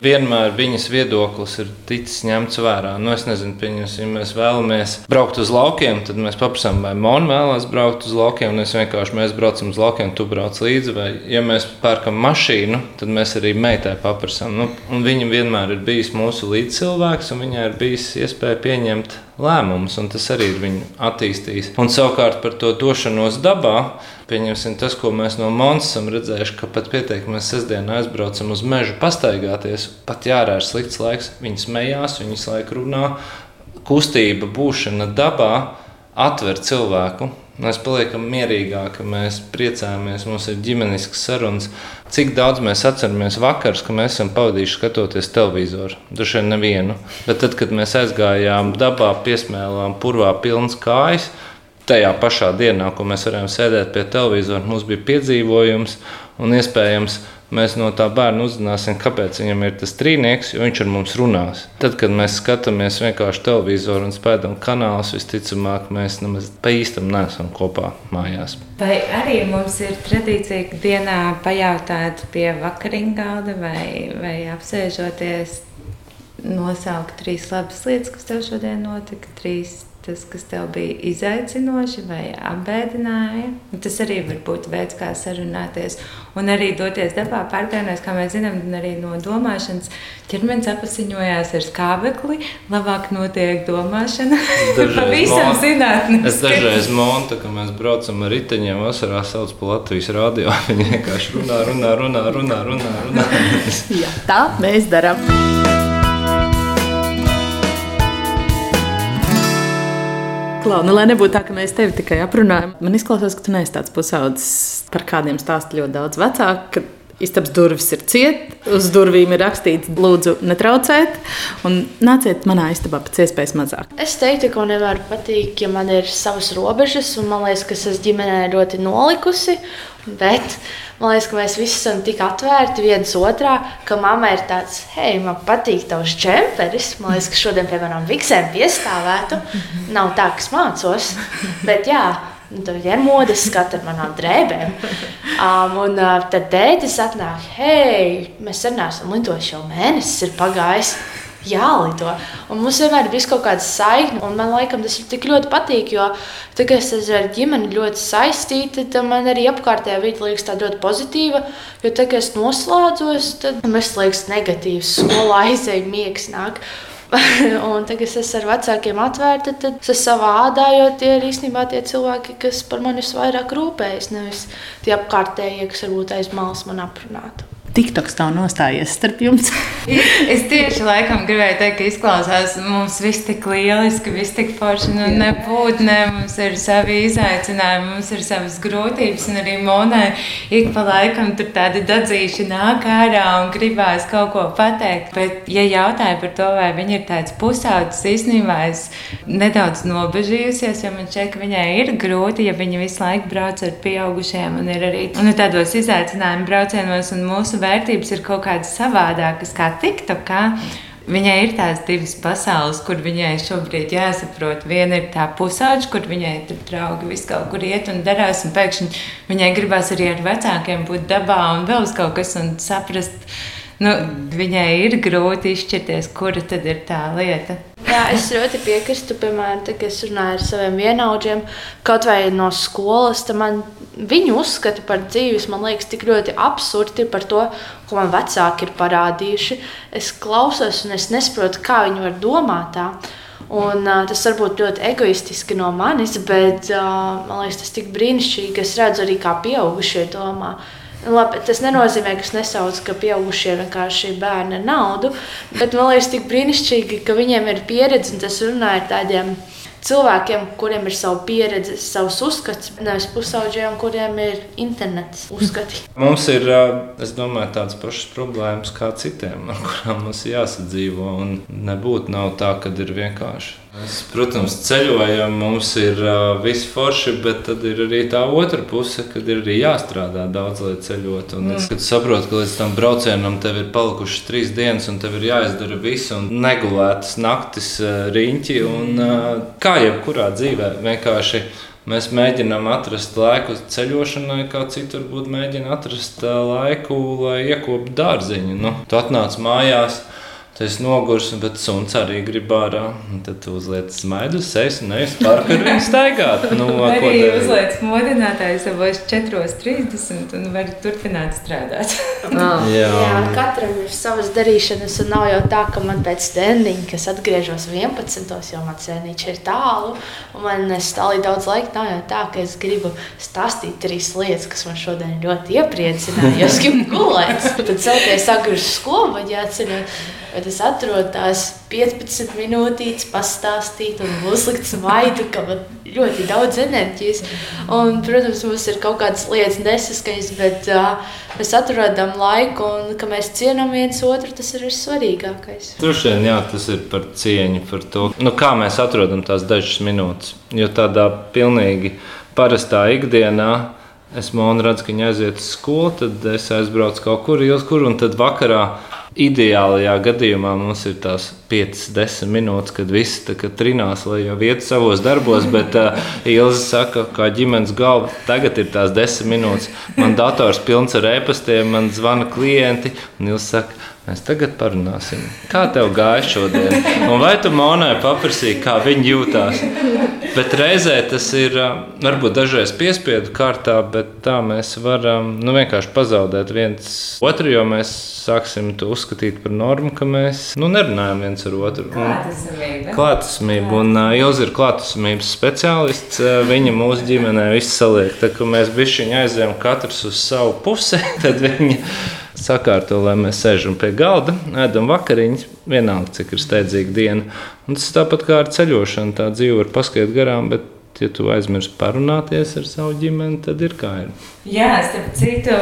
vienmēr viņas viedoklis ir ticis ņemts vērā. Nu, es nezinu, pieņems, ja mēs vēlamies braukt uz laukiem, tad mēs paprasām, vai Mona vēlās braukt uz laukiem. Es vienkārši mēs braucam uz laukiem, tu brauc līdzi. Vai, ja mēs pērkam mašīnu, tad mēs arī meitai paprasām. Nu, viņa vienmēr ir bijis mūsu līdzcilvēks, un viņai ir bijis iespēja pieņemt lēmumus, un tas arī ir viņu attīstījis. Un savukārt par to došanos dabā, pieņemsim tas, ko mēs no Montes esam redzējuši, ka pat pietiek, mēs sestdienā aizbraucam uz mežu pastaigāties, pat jārā ir slikts laiks, viņi smējās, viņi visu laiku runā. Kustība, būšana dabā atver cilvēku. Mēs paliekam mierīgāki, mēs priecājamies, mums ir ģimenisks sarunas. Cik daudz mēs atceramies vakarus, ka mēs esam pavadījuši skatoties televizoru? Vien nevienu. Bet tad, kad mēs aizgājām dabā, piesmēlām purvā pilnas kājas, tajā pašā dienā, ko mēs varējām sēdēt pie televizora, mums bija piedzīvojums un iespējams mēs no tā bērna uzzināsim, kāpēc viņam ir tas trīnieks, jo viņš ar mums runās. Tad, kad mēs skatāmies vienkārši televizoru un spēļam kanālus, visticamāk, mēs nemaz pa īstam neesam kopā mājās. Vai arī mums ir tradīcija, ka dienā pajautāt pie vakariņu galda vai, vai apsēžoties, nosaukt trīs labas lietas, kas tev šodien notika, trīs tas, kas tev bija izaicinoši vai apbēdināja. Tas arī var būt veids, kā sarunāties. Un arī doties dabā, pārgājienās, kā mēs zinām, arī no domāšanas ķermenis apziņojās ar skābekli. Labāk notiek domāšana. <laughs> Pavisam zinātnē. Es dažreiz montu, ka mēs braucam ar riteņiem vasarā sauc pa Latvijas radio. <laughs> Viņi vienkārši runā, runā, runā, runā, runā. runā. Jā, tā mēs darām. Klau, nu, lai nebūtu tā, ka mēs tevi tikai aprunājam, man izklausās, ka tu neesi tāds pusaudzis, par kādiem stāsta ļoti daudz vecāku. Istabas durvis ir ciet, uz durvīm ir rakstīts, lūdzu, netraucēt, un nāciet manā istabā pēc iespējas mazāk. Es teiktu, ka man vienmēr patīk, ja man ir savas robežas, un man liekas, ka es ģimenē ļoti nolikusi. Bet man liekas, ka mēs visi esam tik atvērti viens otrā, ka mamma ir tāds, hei, man patīk tavs čemperis. Man liekas, ka šodien, piemēram, viksēm piestāvētu. Nav tā, ka es mācos, bet jā. Nu, tad ir modes skats ar manām drēbēm. Um, un uh, tad tētis atnāk, hei, mēs sen neesam lidojuši, jau mēnesis ir pagājis jālido. Un mums vienmēr bijis kaut kāda saikne, un man laikam tas tik ļoti patīk, jo tagad es ar ģimeni ļoti saistīta, tad man arī apkārtējā vide liekas ļoti pozitīva, jo tagad es noslēdzos, tad man liekas negatīvs, skolā aizēju miegs nāk. <laughs> un tagad es esmu ar vecākiem atvērta, tad es savā ādā, jo tie ir īstenībā tie cilvēki, kas par mani visvairāk rūpējas, nevis tie apkārtējie, kas varbūt aiz malas man aprunātu. TikToks tā nostājies starp jums. <laughs> es tieši laikam gribēju teikt, ka izklausās mums viss tik lieliski, viss tik forši. Nu, nebūtu, ne, mums ir savi izaicinājumi, mums ir savas grūtības, un arī monē ik pa laikam tur tādi dadzīši nāk ārā un gribās kaut ko pateikt. Bet, ja jautāja par to, vai viņa ir tāds pusaudzis, īstenībā es nedaudz nobežījusies, jo man šķiet, ka viņai ir grūti, ja viņa visu laiku brauc ar pieaugušiem un ir arī un ir tādos izaicinājumu braucienos un mūsu vērtības ir kaut kādas savādākas, kā TikTokā. Viņai ir tās divas pasaules, kur viņai šobrīd jāsaprot. Viena ir tā pusaudža, kur viņai tur draugi vis kaut kur iet un darās, un pēkšņi viņai gribās arī ar vecākiem būt dabā un vēl uz kaut kas un saprast. Nu, viņai ir grūti izšķirties, kura tad ir tā lieta. Jā, es ļoti piekrītu, piemēram, tad, kad es runāju ar saviem vienaudžiem, kaut vai no skolas, man viņu uzskati par dzīves, man liekas, tik ļoti absurdi par to, ko man vecāki ir parādījuši. Es klausos, un es nesaprotu, kā viņi var domāt tā. Un, uh, tas varbūt ļoti egoistiski no manis, bet uh, man liekas, tas ir tik brīnišķīgi, ka es redzu arī, kā pieaugušie domā. Labi, tas nenozīmē, ka es nesaucu, ka pieaugušie vienkārši bērni ir naudu, bet man liekas, tik brīnišķīgi, ka viņiem ir pieredze un tas runā ar tādiem cilvēkiem, kuriem ir sava pieredze, savs uzskats, nevis pusauģiem, kuriem ir internets uzskati. <laughs> Mums ir, domāju, tādas pašas problēmas kā citiem, ar kurām mums jāsadzīvo. Nebūtu tā, ka ir vienkārši. Mēs, protams, ceļojam, mums ir uh, viss forši, bet tad ir arī tā otra puse, kad ir arī jāstrādā daudz, lai ceļot. Un es saprotu, ka līdz tam braucienam tev ir palikušas trīs dienas, un tev ir jāizdara viss, un negulētas naktis uh, riņķi. Un, uh, kā jebkurā dzīvē, vienkārši mēs mēģinām atrast laiku ceļošanai, kā citi varbūt mēģina atrast uh, laiku, lai iekoptu dārziņu. Nu, tu atnāc mājās Tas ir nogurs, bet suns arī grib ārā. Tad tu uzliec smaidu, sejas un nevis parku arī staigāt. Nu, <laughs> arī uzliec modinātāju savos 4.30 un var turpināt strādāt. oh. <laughs> <laughs> Jā. Jā, katram ir savas darīšanas un nav jau tā, ka man pēc stendiņa, kas atgriežos 11. jo man cēnīši ir tālu un man stālī daudz laika, nav jau tā, ka es gribu stāstīt trīs lietas, kas man šodien ļoti iepriecināja, jo es gribu gulēt. Tad celties agri uz skolu, vai jāatcerot bet es atrodu tās 15 minūtītes, pastāstīt un uzlikt smaidu, ka man ļoti daudz enerģijas. Un, protams, mums ir kaut kādas lietas nesaskaņas, bet uh, mēs atrodam laiku un ka mēs cienām viens otru, tas ir vissvarīgākais. Droši vien, jā, tas ir par cieņu, par to, nu, kā mēs atrodam tās dažas minūtes. Jo tādā pilnīgi parastā ikdienā es monu redzu, ka viņa aiziet uz skolu, tad es aizbraucu kaut kur, kur un tad vakarā Ideālajā gadījumā mums ir tās 5, 10 minūtes, kad visi trinās, lai jau vietu savos darbos, bet uh, Ilza saka, kā ģimenes galva, tagad ir tās 10 minūtes. Man dators pilns ar e-pastiem, man zvana klienti, un Ilza saka, Mēs tagad parunāsim, kā tev gāja šodien. Un vai tu monētai paprasīji, kā viņi jūtās? Bet reizē tas ir varbūt dažreiz piespiedu kārtā, bet tā mēs varam nu, vienkārši pazaudēt viens otru, jo mēs sāksim to uzskatīt par normu, ka mēs nu, nerunājam viens ar otru. Klātesamība. Klātesamība. Un uh, Ilza ir klātesamības speciālists. Uh, viņa mūsu ģimenē viss saliek. Tā kā mēs bišķiņi aizējām katrs uz savu pusi, <laughs> tad viņa sakārto, lai mēs sēžam pie galda, ēdam vakariņas, vienalga, cik ir steidzīga diena. Un tas tāpat kā ar ceļošanu, tā dzīve var paskriet garām, bet, ja tu aizmirsti parunāties ar savu ģimeni, tad ir kā ir. Jā, starp citu,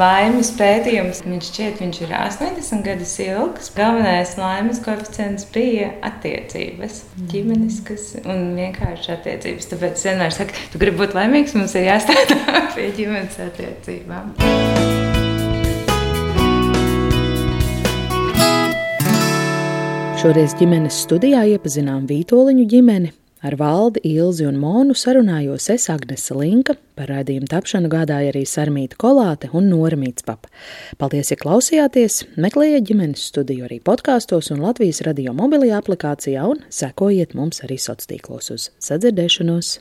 laimes pētījums, viņš šķiet, viņš ir 80 gadus ilgs. Galvenais laimes koeficients bija attiecības, ģimeniskas un vienkārši attiecības. Tāpēc es vienmēr saku, tu gribi būt laimīgs, mums ir jāstrādā <laughs> pie ģimenes attiecībām. Šoreiz ģimenes studijā iepazinām Vītoliņu ģimeni. Ar Valdi, Ilzi un Monu sarunājos es Agnese Linka, par raidījumu tapšanu gādāja arī Sarmīta Kolāte un Nora Mītspapa. Paldies, ja klausījāties! Meklējiet ģimenes studiju arī podkāstos un Latvijas radio mobilajā aplikācijā un sekojiet mums arī sociālos tīklos uz sadzirdēšanos!